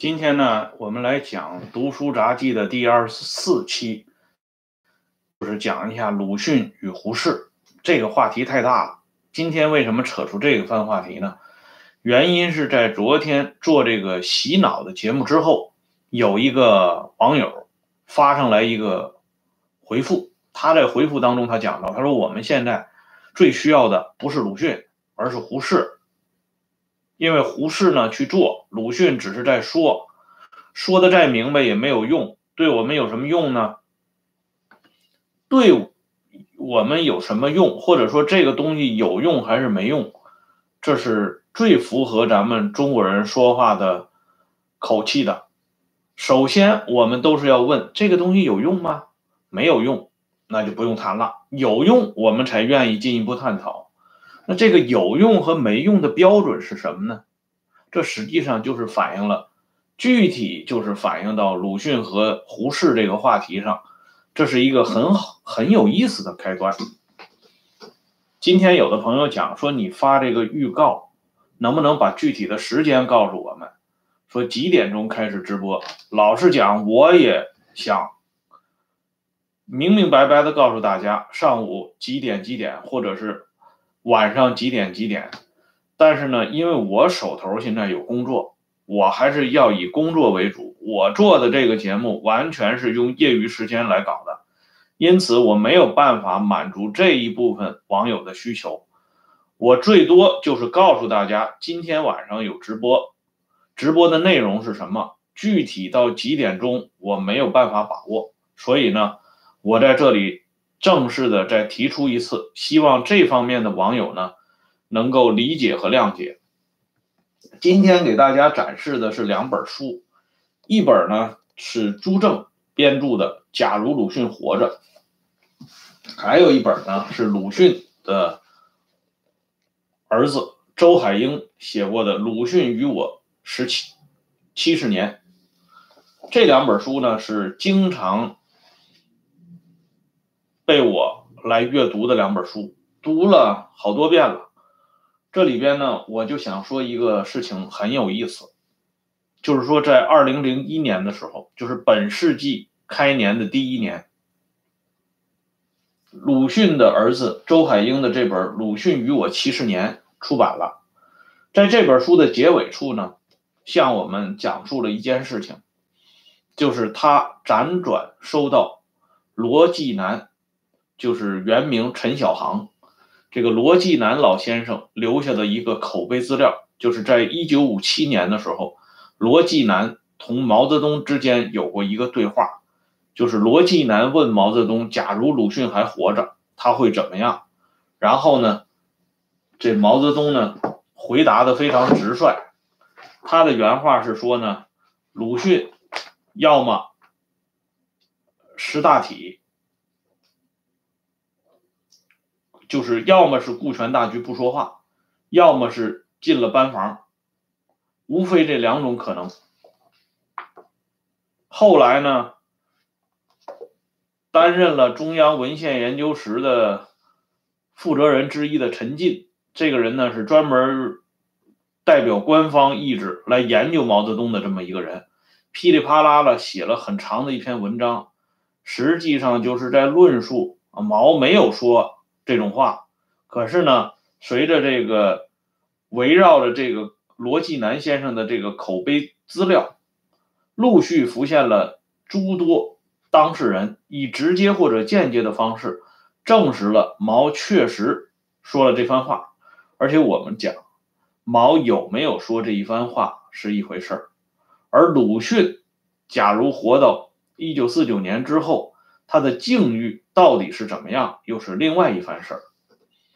今天呢，我们来讲《读书杂记》的第二十四期，就是讲一下鲁迅与胡适这个话题太大了。今天为什么扯出这个番话题呢？原因是在昨天做这个洗脑的节目之后，有一个网友发上来一个回复，他在回复当中他讲到，他说我们现在最需要的不是鲁迅，而是胡适。因为胡适呢去做，鲁迅只是在说，说的再明白也没有用，对我们有什么用呢？对我们有什么用？或者说这个东西有用还是没用？这是最符合咱们中国人说话的口气的。首先，我们都是要问这个东西有用吗？没有用，那就不用谈了。有用，我们才愿意进一步探讨。那这个有用和没用的标准是什么呢？这实际上就是反映了，具体就是反映到鲁迅和胡适这个话题上，这是一个很好很有意思的开端。今天有的朋友讲说，你发这个预告，能不能把具体的时间告诉我们？说几点钟开始直播？老实讲，我也想明明白白的告诉大家，上午几点几点，或者是。晚上几点几点？但是呢，因为我手头现在有工作，我还是要以工作为主。我做的这个节目完全是用业余时间来搞的，因此我没有办法满足这一部分网友的需求。我最多就是告诉大家，今天晚上有直播，直播的内容是什么，具体到几点钟我没有办法把握。所以呢，我在这里。正式的再提出一次，希望这方面的网友呢能够理解和谅解。今天给大家展示的是两本书，一本呢是朱正编著的《假如鲁迅活着》，还有一本呢是鲁迅的儿子周海婴写过的《鲁迅与我十七七十年》。这两本书呢是经常。被我来阅读的两本书，读了好多遍了。这里边呢，我就想说一个事情很有意思，就是说在二零零一年的时候，就是本世纪开年的第一年，鲁迅的儿子周海婴的这本《鲁迅与我七十年》出版了。在这本书的结尾处呢，向我们讲述了一件事情，就是他辗转收到罗纪南。就是原名陈小航，这个罗纪南老先生留下的一个口碑资料，就是在一九五七年的时候，罗纪南同毛泽东之间有过一个对话，就是罗纪南问毛泽东，假如鲁迅还活着，他会怎么样？然后呢，这毛泽东呢回答的非常直率，他的原话是说呢，鲁迅要么识大体。就是要么是顾全大局不说话，要么是进了班房，无非这两种可能。后来呢，担任了中央文献研究室的负责人之一的陈进，这个人呢是专门代表官方意志来研究毛泽东的这么一个人，噼里啪啦的写了很长的一篇文章，实际上就是在论述毛没有说。这种话，可是呢，随着这个围绕着这个罗纪南先生的这个口碑资料，陆续浮现了诸多当事人以直接或者间接的方式证实了毛确实说了这番话。而且我们讲，毛有没有说这一番话是一回事儿，而鲁迅假如活到一九四九年之后。他的境遇到底是怎么样，又是另外一番事儿。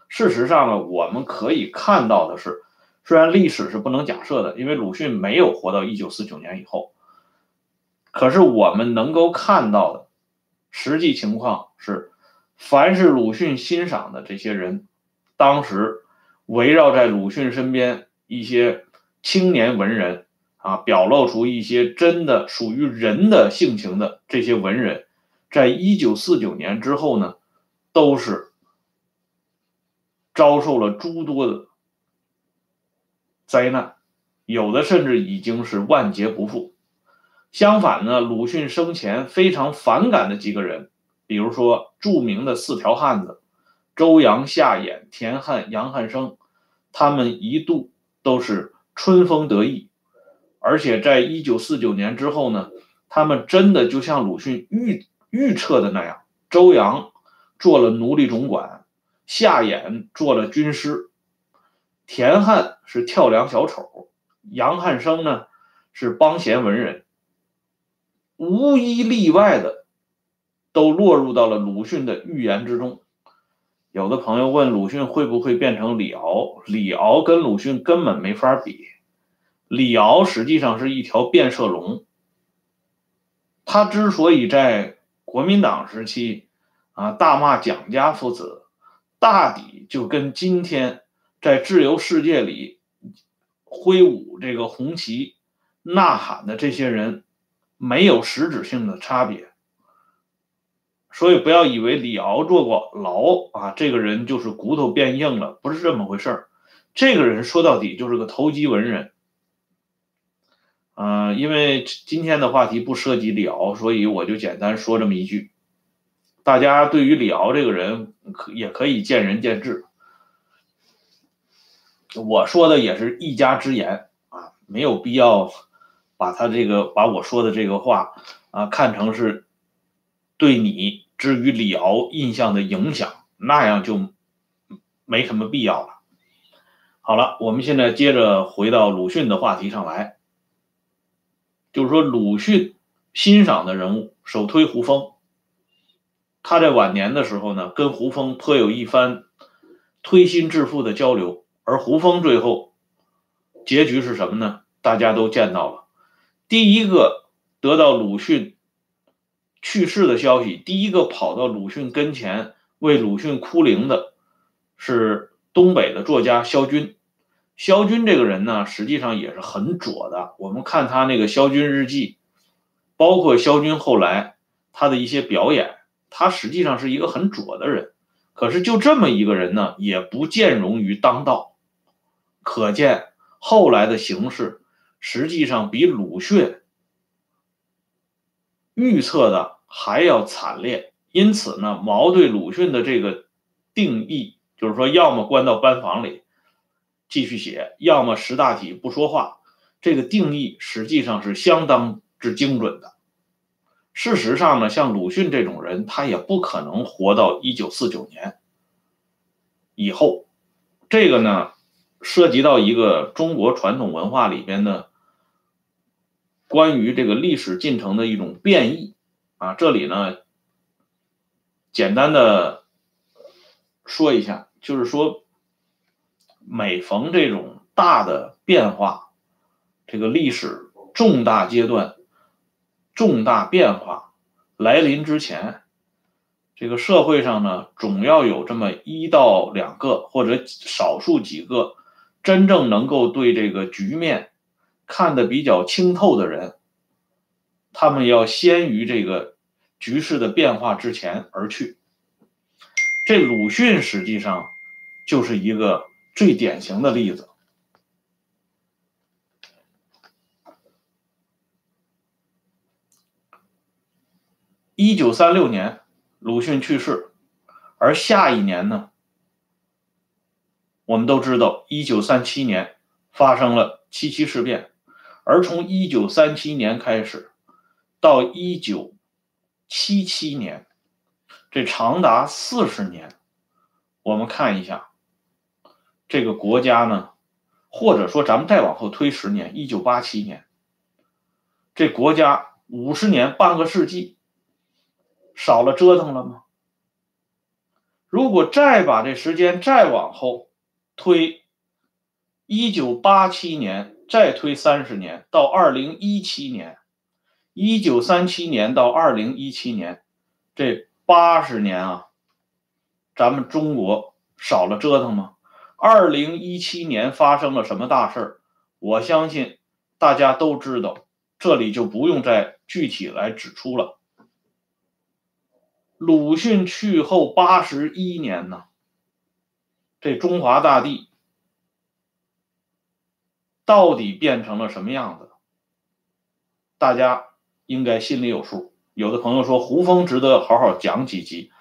事实上呢，我们可以看到的是，虽然历史是不能假设的，因为鲁迅没有活到一九四九年以后，可是我们能够看到的实际情况是，凡是鲁迅欣赏的这些人，当时围绕在鲁迅身边一些青年文人啊，表露出一些真的属于人的性情的这些文人。在一九四九年之后呢，都是遭受了诸多的灾难，有的甚至已经是万劫不复。相反呢，鲁迅生前非常反感的几个人，比如说著名的四条汉子周扬、夏衍、田汉、杨汉生，他们一度都是春风得意，而且在一九四九年之后呢，他们真的就像鲁迅预预测的那样，周扬做了奴隶总管，夏衍做了军师，田汉是跳梁小丑，杨汉生呢是帮闲文人。无一例外的，都落入到了鲁迅的预言之中。有的朋友问鲁迅会不会变成李敖？李敖跟鲁迅根本没法比。李敖实际上是一条变色龙。他之所以在国民党时期啊大骂蒋家父子，大抵就跟今天在自由世界里挥舞这个红旗呐喊的这些人。没有实质性的差别，所以不要以为李敖坐过牢啊，这个人就是骨头变硬了，不是这么回事儿。这个人说到底就是个投机文人。嗯，因为今天的话题不涉及李敖，所以我就简单说这么一句。大家对于李敖这个人，可也可以见仁见智。我说的也是一家之言啊，没有必要。把他这个把我说的这个话啊看成是对你至于李敖印象的影响，那样就没什么必要了。好了，我们现在接着回到鲁迅的话题上来，就是说鲁迅欣赏的人物首推胡风。他在晚年的时候呢，跟胡风颇有一番推心置腹的交流，而胡风最后结局是什么呢？大家都见到了。第一个得到鲁迅去世的消息，第一个跑到鲁迅跟前为鲁迅哭灵的，是东北的作家萧军。萧军这个人呢，实际上也是很左的。我们看他那个《萧军日记》，包括萧军后来他的一些表演，他实际上是一个很左的人。可是就这么一个人呢，也不见容于当道，可见后来的形势。实际上比鲁迅预测的还要惨烈，因此呢，毛对鲁迅的这个定义，就是说，要么关到班房里继续写，要么识大体不说话。这个定义实际上是相当之精准的。事实上呢，像鲁迅这种人，他也不可能活到一九四九年以后。这个呢，涉及到一个中国传统文化里边的。关于这个历史进程的一种变异啊，这里呢，简单的说一下，就是说，每逢这种大的变化，这个历史重大阶段、重大变化来临之前，这个社会上呢，总要有这么一到两个或者少数几个真正能够对这个局面。看得比较清透的人，他们要先于这个局势的变化之前而去。这鲁迅实际上就是一个最典型的例子。一九三六年，鲁迅去世，而下一年呢，我们都知道，一九三七年发生了七七事变。而从一九三七年开始，到一九七七年，这长达四十年，我们看一下，这个国家呢，或者说咱们再往后推十年，一九八七年，这国家五十年半个世纪，少了折腾了吗？如果再把这时间再往后推，一九八七年。再推三十年，到二零一七年，一九三七年到二零一七年，这八十年啊，咱们中国少了折腾吗？二零一七年发生了什么大事儿？我相信大家都知道，这里就不用再具体来指出了。鲁迅去后八十一年呢，这中华大地。到底变成了什么样子？大家应该心里有数。有的朋友说胡风值得好好讲几集，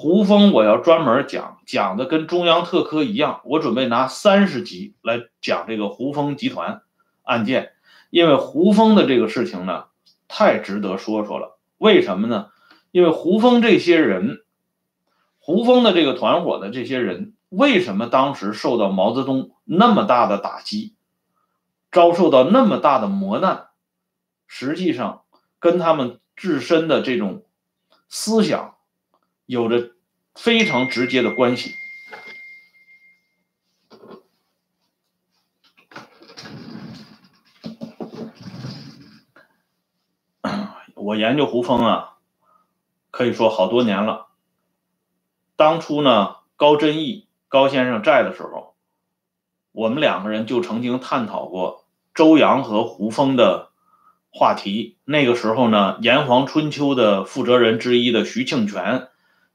胡风我要专门讲，讲的跟中央特科一样，我准备拿三十集来讲这个胡风集团案件，因为胡风的这个事情呢，太值得说说了。为什么呢？因为胡风这些人，胡风的这个团伙的这些人，为什么当时受到毛泽东那么大的打击，遭受到那么大的磨难？实际上跟他们。自身的这种思想有着非常直接的关系。我研究胡风啊，可以说好多年了。当初呢，高真义高先生在的时候，我们两个人就曾经探讨过周扬和胡风的。话题那个时候呢，炎黄春秋的负责人之一的徐庆全，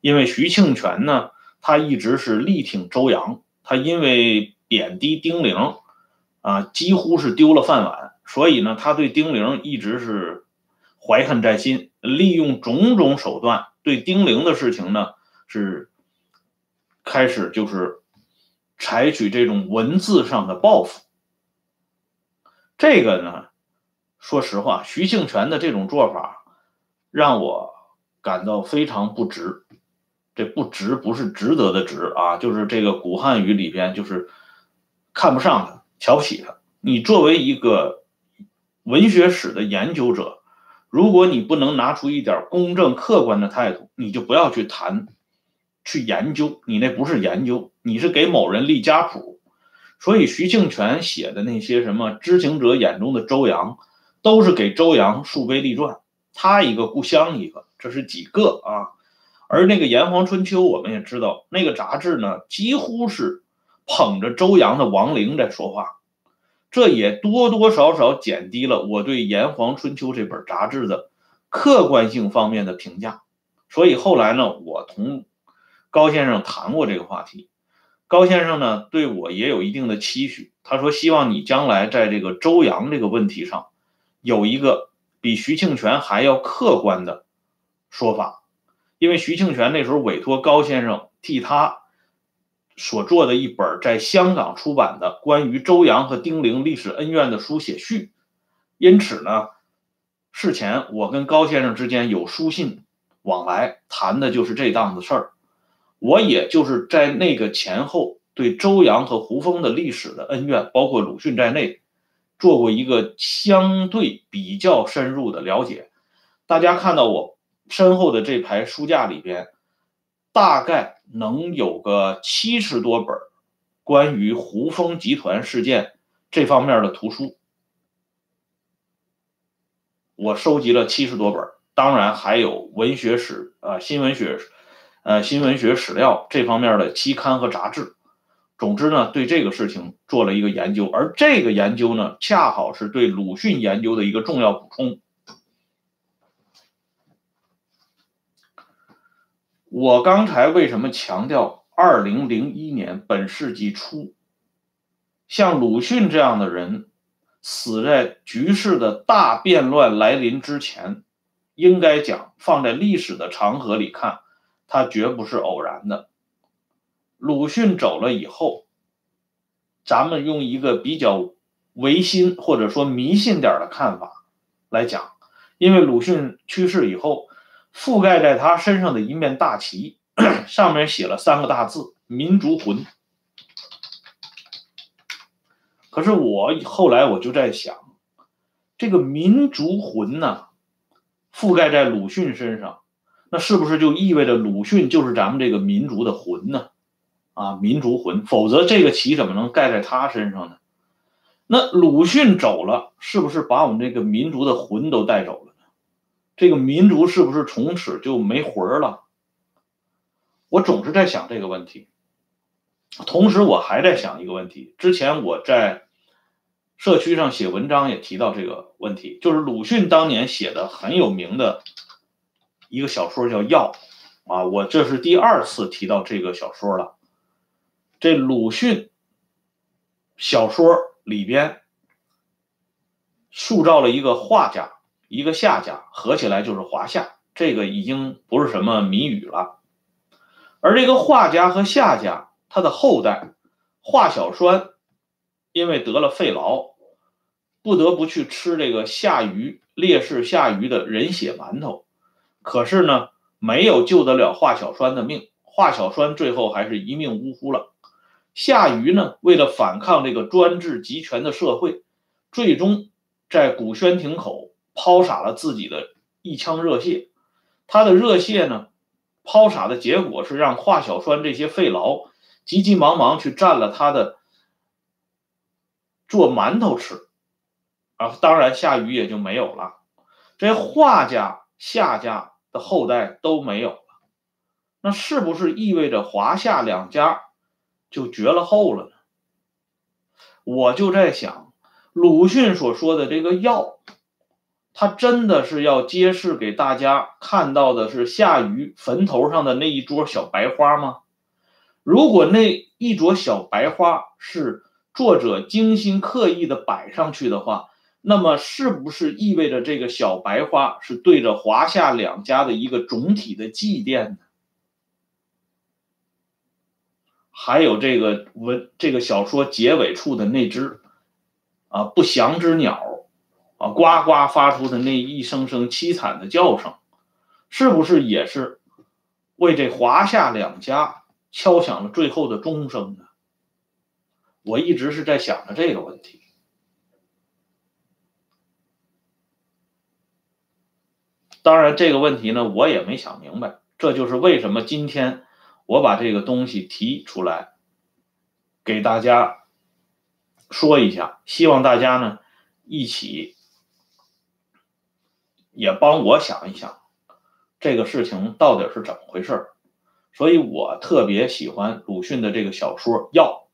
因为徐庆全呢，他一直是力挺周扬，他因为贬低丁玲，啊，几乎是丢了饭碗，所以呢，他对丁玲一直是怀恨在心，利用种种手段对丁玲的事情呢，是开始就是采取这种文字上的报复，这个呢。说实话，徐庆全的这种做法让我感到非常不值。这不值不是值得的值啊，就是这个古汉语里边就是看不上他，瞧不起他。你作为一个文学史的研究者，如果你不能拿出一点公正客观的态度，你就不要去谈、去研究。你那不是研究，你是给某人立家谱。所以，徐庆全写的那些什么知情者眼中的周扬。都是给周扬树碑立传，他一个故乡一个，这是几个啊？而那个《炎黄春秋》，我们也知道，那个杂志呢，几乎是捧着周扬的亡灵在说话，这也多多少少减低了我对《炎黄春秋》这本杂志的客观性方面的评价。所以后来呢，我同高先生谈过这个话题，高先生呢对我也有一定的期许，他说希望你将来在这个周扬这个问题上。有一个比徐庆全还要客观的说法，因为徐庆全那时候委托高先生替他所做的一本在香港出版的关于周扬和丁玲历史恩怨的书写序，因此呢，事前我跟高先生之间有书信往来，谈的就是这档子事儿。我也就是在那个前后对周扬和胡风的历史的恩怨，包括鲁迅在内。做过一个相对比较深入的了解，大家看到我身后的这排书架里边，大概能有个七十多本关于胡风集团事件这方面的图书，我收集了七十多本，当然还有文学史啊、新闻学、呃新闻学史料这方面的期刊和杂志。总之呢，对这个事情做了一个研究，而这个研究呢，恰好是对鲁迅研究的一个重要补充。我刚才为什么强调二零零一年本世纪初，像鲁迅这样的人死在局势的大变乱来临之前，应该讲放在历史的长河里看，他绝不是偶然的。鲁迅走了以后，咱们用一个比较唯心或者说迷信点的看法来讲，因为鲁迅去世以后，覆盖在他身上的一面大旗，上面写了三个大字“民族魂”。可是我后来我就在想，这个民族魂呢，覆盖在鲁迅身上，那是不是就意味着鲁迅就是咱们这个民族的魂呢？啊，民族魂，否则这个旗怎么能盖在他身上呢？那鲁迅走了，是不是把我们这个民族的魂都带走了？这个民族是不是从此就没魂了？我总是在想这个问题。同时，我还在想一个问题。之前我在社区上写文章也提到这个问题，就是鲁迅当年写的很有名的一个小说叫《药》啊，我这是第二次提到这个小说了。这鲁迅小说里边塑造了一个画家，一个夏家，合起来就是华夏，这个已经不是什么谜语了。而这个华家和夏家，他的后代华小栓，因为得了肺痨，不得不去吃这个夏禹烈士夏禹的人血馒头，可是呢，没有救得了华小栓的命，华小栓最后还是一命呜呼了。夏禹呢，为了反抗这个专制集权的社会，最终在古轩亭口抛洒了自己的一腔热血。他的热血呢，抛洒的结果是让华小栓这些肺痨急急忙忙去占了他的做馒头吃，啊，当然夏雨也就没有了，这些华家、夏家的后代都没有了。那是不是意味着华夏两家？就绝了后了呢。我就在想，鲁迅所说的这个药，他真的是要揭示给大家看到的是夏雨坟头上的那一桌小白花吗？如果那一桌小白花是作者精心刻意的摆上去的话，那么是不是意味着这个小白花是对着华夏两家的一个总体的祭奠呢？还有这个文，这个小说结尾处的那只啊不祥之鸟啊，呱呱发出的那一声声凄惨的叫声，是不是也是为这华夏两家敲响了最后的钟声呢？我一直是在想着这个问题。当然，这个问题呢，我也没想明白。这就是为什么今天。我把这个东西提出来，给大家说一下，希望大家呢一起也帮我想一想这个事情到底是怎么回事所以我特别喜欢鲁迅的这个小说《药》，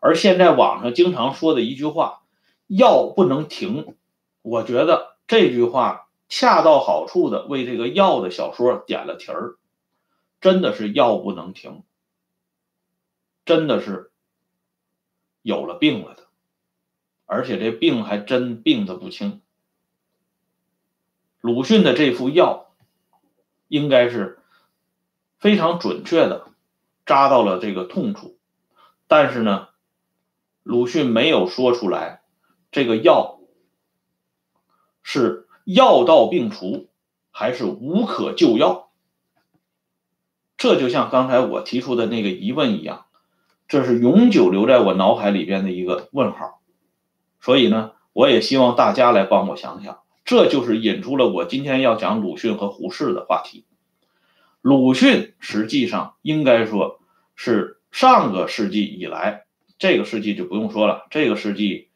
而现在网上经常说的一句话“药不能停”，我觉得这句话恰到好处的为这个《药》的小说点了题儿。真的是药不能停，真的是有了病了的，而且这病还真病得不轻。鲁迅的这副药，应该是非常准确的扎到了这个痛处，但是呢，鲁迅没有说出来，这个药是药到病除，还是无可救药。这就像刚才我提出的那个疑问一样，这是永久留在我脑海里边的一个问号。所以呢，我也希望大家来帮我想想。这就是引出了我今天要讲鲁迅和胡适的话题。鲁迅实际上应该说是上个世纪以来，这个世纪就不用说了，这个世纪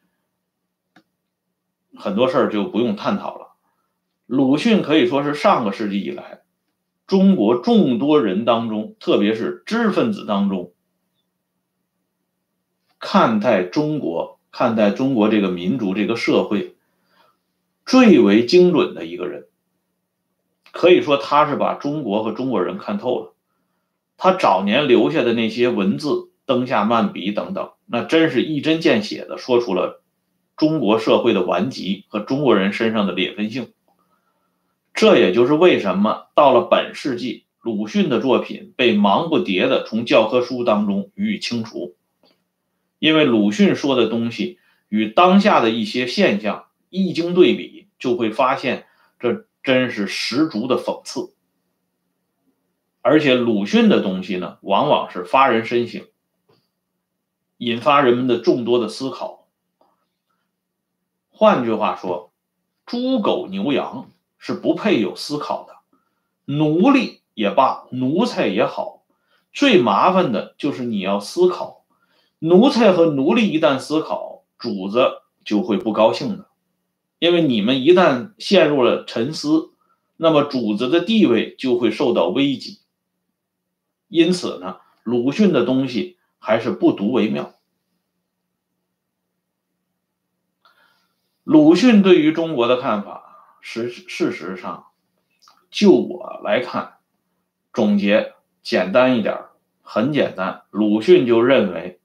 很多事儿就不用探讨了。鲁迅可以说是上个世纪以来。中国众多人当中，特别是知识分子当中，看待中国、看待中国这个民族、这个社会最为精准的一个人，可以说他是把中国和中国人看透了。他早年留下的那些文字、灯下漫笔等等，那真是一针见血的说出了中国社会的顽疾和中国人身上的劣根性。这也就是为什么到了本世纪，鲁迅的作品被忙不迭的从教科书当中予以清除，因为鲁迅说的东西与当下的一些现象一经对比，就会发现这真是十足的讽刺。而且鲁迅的东西呢，往往是发人深省，引发人们的众多的思考。换句话说，猪狗牛羊。是不配有思考的，奴隶也罢，奴才也好，最麻烦的就是你要思考。奴才和奴隶一旦思考，主子就会不高兴的，因为你们一旦陷入了沉思，那么主子的地位就会受到危机。因此呢，鲁迅的东西还是不读为妙。鲁迅对于中国的看法。实事实上，就我来看，总结简单一点，很简单。鲁迅就认为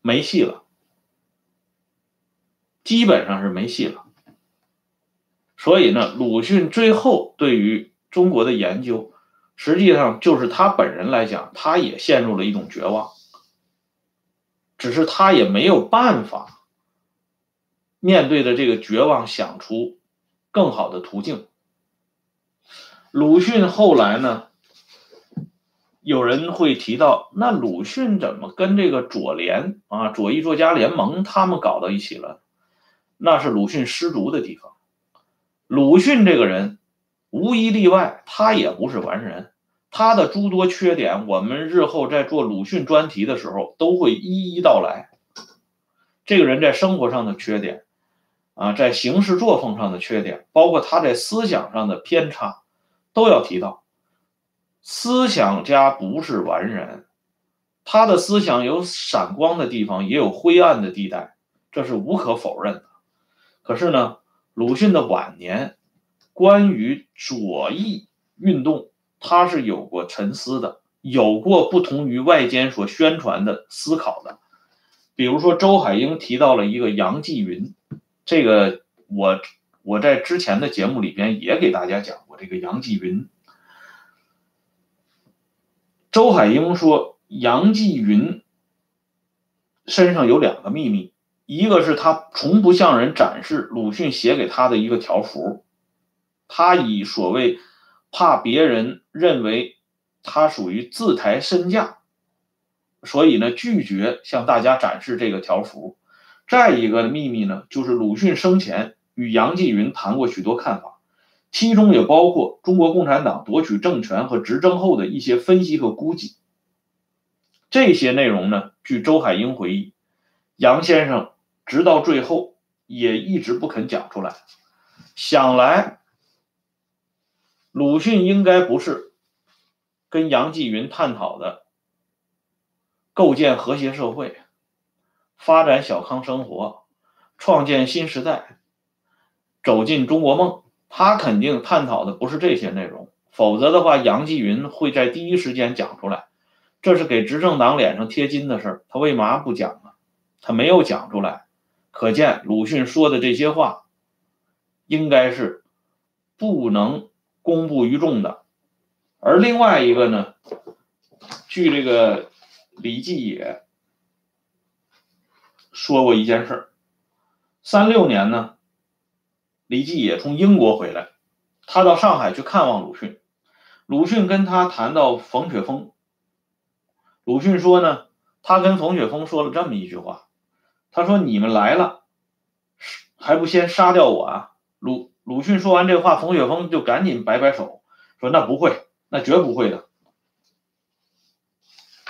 没戏了，基本上是没戏了。所以呢，鲁迅最后对于中国的研究，实际上就是他本人来讲，他也陷入了一种绝望，只是他也没有办法面对着这个绝望想出更好的途径。鲁迅后来呢？有人会提到，那鲁迅怎么跟这个左联啊、左翼作家联盟他们搞到一起了？那是鲁迅失足的地方。鲁迅这个人，无一例外，他也不是完人。他的诸多缺点，我们日后在做鲁迅专题的时候都会一一道来。这个人在生活上的缺点，啊，在行事作风上的缺点，包括他在思想上的偏差，都要提到。思想家不是完人，他的思想有闪光的地方，也有灰暗的地带，这是无可否认的。可是呢，鲁迅的晚年关于左翼运动，他是有过沉思的，有过不同于外间所宣传的思考的。比如说，周海婴提到了一个杨继云，这个我我在之前的节目里边也给大家讲过这个杨继云。周海婴说：“杨继云身上有两个秘密，一个是他从不向人展示鲁迅写给他的一个条幅，他以所谓怕别人认为他属于自抬身价，所以呢拒绝向大家展示这个条幅。再一个秘密呢，就是鲁迅生前与杨继云谈过许多看法。”其中也包括中国共产党夺取政权和执政后的一些分析和估计。这些内容呢，据周海婴回忆，杨先生直到最后也一直不肯讲出来。想来，鲁迅应该不是跟杨继云探讨的构建和谐社会、发展小康生活、创建新时代、走进中国梦。他肯定探讨的不是这些内容，否则的话，杨继云会在第一时间讲出来，这是给执政党脸上贴金的事儿。他为嘛不讲呢？他没有讲出来，可见鲁迅说的这些话，应该是不能公布于众的。而另外一个呢，据这个李继野说过一件事儿，三六年呢。李济也从英国回来，他到上海去看望鲁迅。鲁迅跟他谈到冯雪峰，鲁迅说呢，他跟冯雪峰说了这么一句话，他说：“你们来了，还不先杀掉我啊？”鲁鲁迅说完这话，冯雪峰就赶紧摆摆手，说：“那不会，那绝不会的。”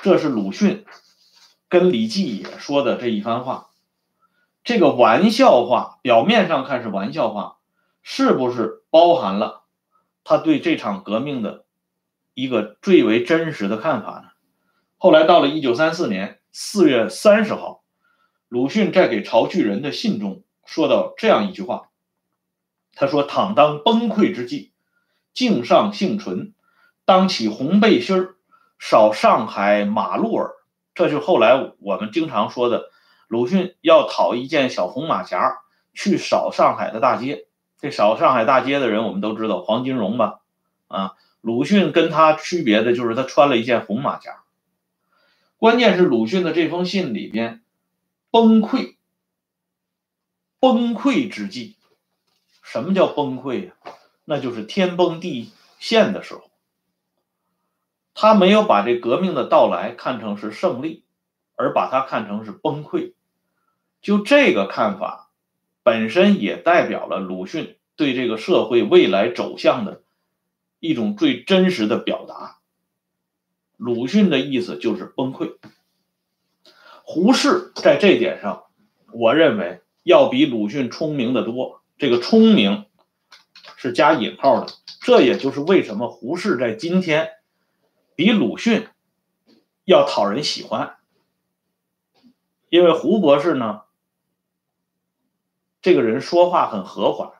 这是鲁迅跟李济也说的这一番话。这个玩笑话表面上看是玩笑话，是不是包含了他对这场革命的一个最为真实的看法呢？后来到了一九三四年四月三十号，鲁迅在给曹巨人的信中说到这样一句话，他说：“倘当崩溃之际，敬上幸存，当起红背心儿，扫上海马路儿。”这就后来我们经常说的。鲁迅要讨一件小红马甲去扫上海的大街。这扫上海大街的人，我们都知道黄金荣吧？啊，鲁迅跟他区别的就是他穿了一件红马甲。关键是鲁迅的这封信里边，崩溃，崩溃之际，什么叫崩溃呀？那就是天崩地陷的时候。他没有把这革命的到来看成是胜利，而把它看成是崩溃。就这个看法，本身也代表了鲁迅对这个社会未来走向的一种最真实的表达。鲁迅的意思就是崩溃。胡适在这点上，我认为要比鲁迅聪明的多。这个聪明是加引号的，这也就是为什么胡适在今天比鲁迅要讨人喜欢，因为胡博士呢。这个人说话很和缓，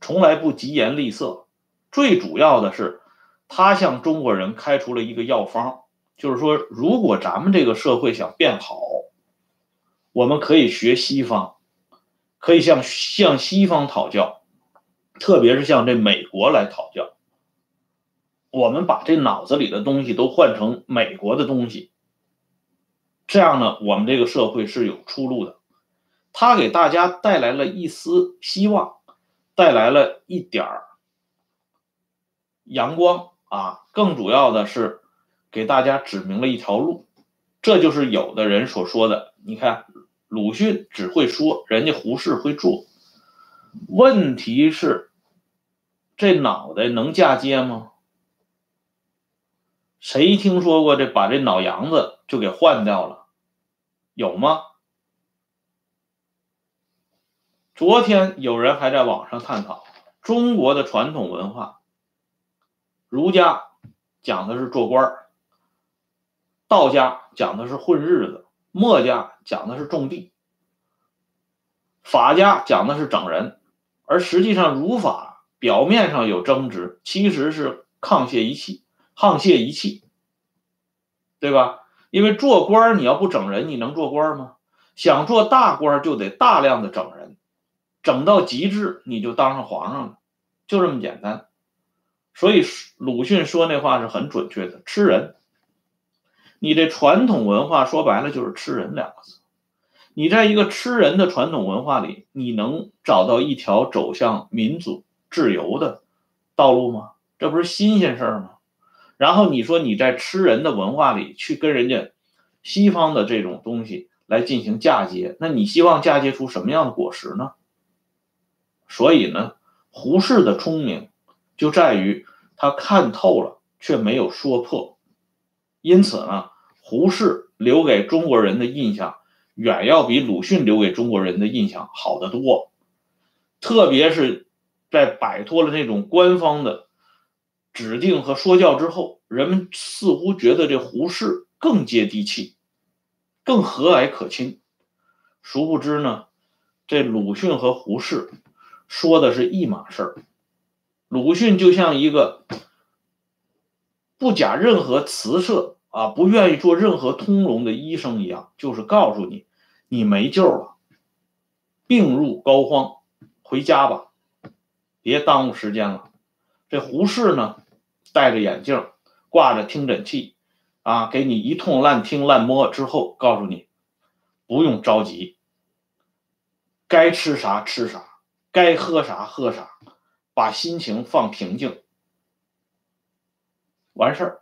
从来不疾言厉色。最主要的是，他向中国人开出了一个药方，就是说，如果咱们这个社会想变好，我们可以学西方，可以向向西方讨教，特别是向这美国来讨教。我们把这脑子里的东西都换成美国的东西，这样呢，我们这个社会是有出路的。他给大家带来了一丝希望，带来了一点儿阳光啊！更主要的是给大家指明了一条路。这就是有的人所说的，你看鲁迅只会说，人家胡适会做。问题是，这脑袋能嫁接吗？谁听说过这把这脑杨子就给换掉了？有吗？昨天有人还在网上探讨中国的传统文化，儒家讲的是做官。道家讲的是混日子，墨家讲的是种地，法家讲的是整人，而实际上儒法表面上有争执，其实是沆瀣一气，沆瀣一气，对吧？因为做官你要不整人，你能做官吗？想做大官就得大量的整人，整到极致你就当上皇上了，就这么简单。所以鲁迅说那话是很准确的，吃人。你这传统文化说白了就是吃人两个字。你在一个吃人的传统文化里，你能找到一条走向民主自由的道路吗？这不是新鲜事儿吗？然后你说你在吃人的文化里去跟人家西方的这种东西来进行嫁接，那你希望嫁接出什么样的果实呢？所以呢，胡适的聪明就在于他看透了，却没有说破。因此呢，胡适留给中国人的印象远要比鲁迅留给中国人的印象好得多。特别是在摆脱了那种官方的指定和说教之后，人们似乎觉得这胡适更接地气，更和蔼可亲。殊不知呢，这鲁迅和胡适说的是一码事儿。鲁迅就像一个。不假任何辞色啊，不愿意做任何通融的医生一样，就是告诉你，你没救了，病入膏肓，回家吧，别耽误时间了。这胡适呢，戴着眼镜，挂着听诊器，啊，给你一通乱听乱摸之后，告诉你，不用着急，该吃啥吃啥，该喝啥喝啥，把心情放平静。完事儿，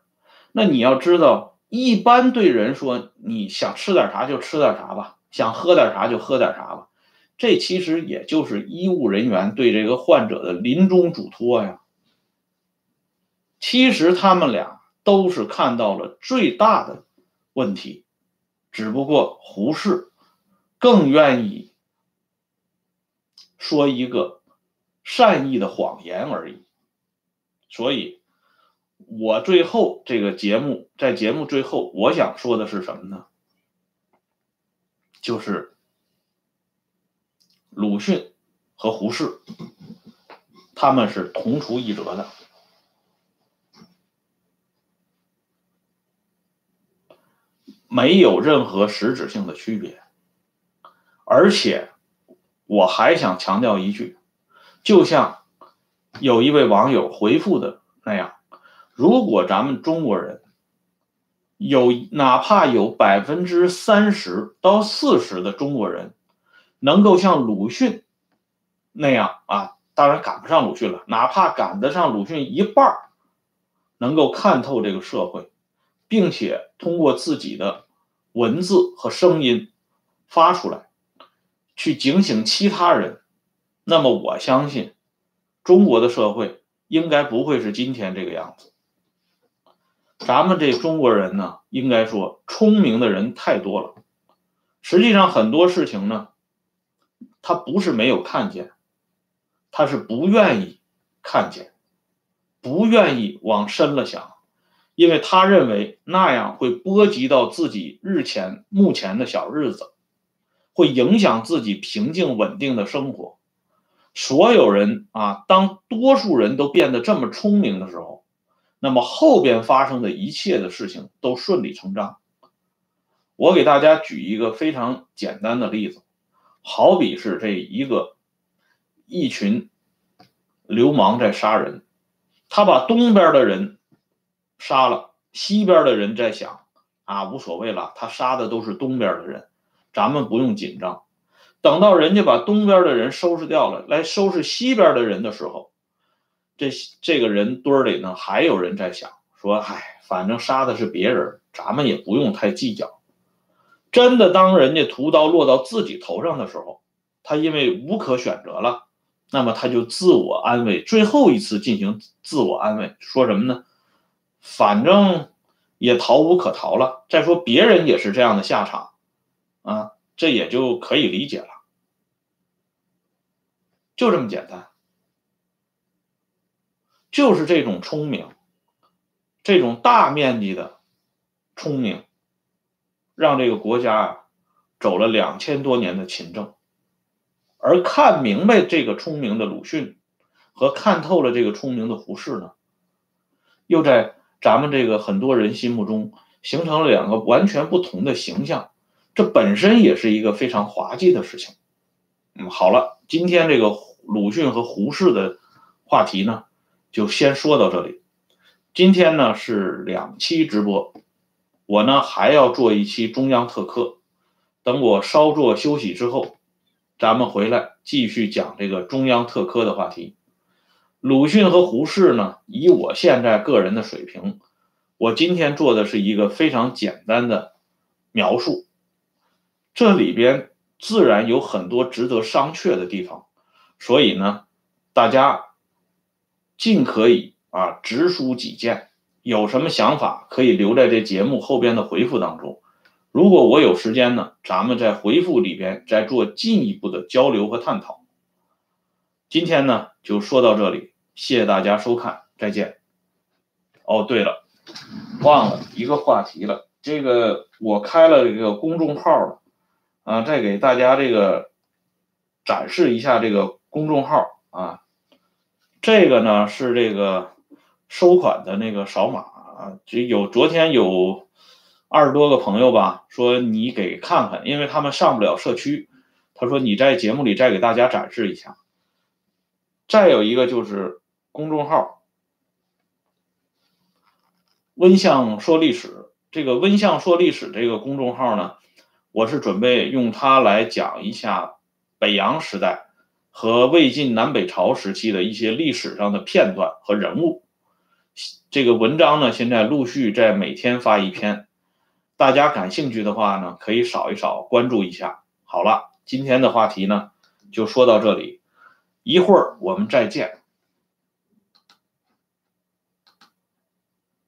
那你要知道，一般对人说，你想吃点啥就吃点啥吧，想喝点啥就喝点啥吧，这其实也就是医务人员对这个患者的临终嘱托呀。其实他们俩都是看到了最大的问题，只不过胡适更愿意说一个善意的谎言而已，所以。我最后这个节目，在节目最后，我想说的是什么呢？就是鲁迅和胡适，他们是同出一辙的，没有任何实质性的区别。而且，我还想强调一句，就像有一位网友回复的那样。如果咱们中国人有哪怕有百分之三十到四十的中国人能够像鲁迅那样啊，当然赶不上鲁迅了，哪怕赶得上鲁迅一半能够看透这个社会，并且通过自己的文字和声音发出来，去警醒其他人，那么我相信中国的社会应该不会是今天这个样子。咱们这中国人呢，应该说聪明的人太多了。实际上很多事情呢，他不是没有看见，他是不愿意看见，不愿意往深了想，因为他认为那样会波及到自己日前目前的小日子，会影响自己平静稳定的生活。所有人啊，当多数人都变得这么聪明的时候。那么后边发生的一切的事情都顺理成章。我给大家举一个非常简单的例子：好比是这一个一群流氓在杀人，他把东边的人杀了，西边的人在想啊，无所谓了，他杀的都是东边的人，咱们不用紧张。等到人家把东边的人收拾掉了，来收拾西边的人的时候，这这个人堆里呢，还有人在想说，唉，反正杀的是别人，咱们也不用太计较。真的，当人家屠刀落到自己头上的时候，他因为无可选择了，那么他就自我安慰，最后一次进行自我安慰，说什么呢？反正也逃无可逃了。再说别人也是这样的下场，啊，这也就可以理解了，就这么简单，就是这种聪明，这种大面积的聪明。让这个国家啊走了两千多年的勤政，而看明白这个聪明的鲁迅和看透了这个聪明的胡适呢，又在咱们这个很多人心目中形成了两个完全不同的形象，这本身也是一个非常滑稽的事情。嗯，好了，今天这个鲁迅和胡适的话题呢，就先说到这里。今天呢是两期直播。我呢还要做一期中央特课，等我稍作休息之后，咱们回来继续讲这个中央特科的话题。鲁迅和胡适呢，以我现在个人的水平，我今天做的是一个非常简单的描述，这里边自然有很多值得商榷的地方，所以呢，大家尽可以啊直抒己见。有什么想法可以留在这节目后边的回复当中。如果我有时间呢，咱们在回复里边再做进一步的交流和探讨。今天呢就说到这里，谢谢大家收看，再见。哦，对了，忘了一个话题了，这个我开了这个公众号了，啊，再给大家这个展示一下这个公众号啊，这个呢是这个。收款的那个扫码啊，就有昨天有二十多个朋友吧，说你给看看，因为他们上不了社区。他说你在节目里再给大家展示一下。再有一个就是公众号“温相说历史”，这个“温相说历史”这个公众号呢，我是准备用它来讲一下北洋时代和魏晋南北朝时期的一些历史上的片段和人物。这个文章呢，现在陆续在每天发一篇，大家感兴趣的话呢，可以扫一扫，关注一下。好了，今天的话题呢，就说到这里，一会儿我们再见。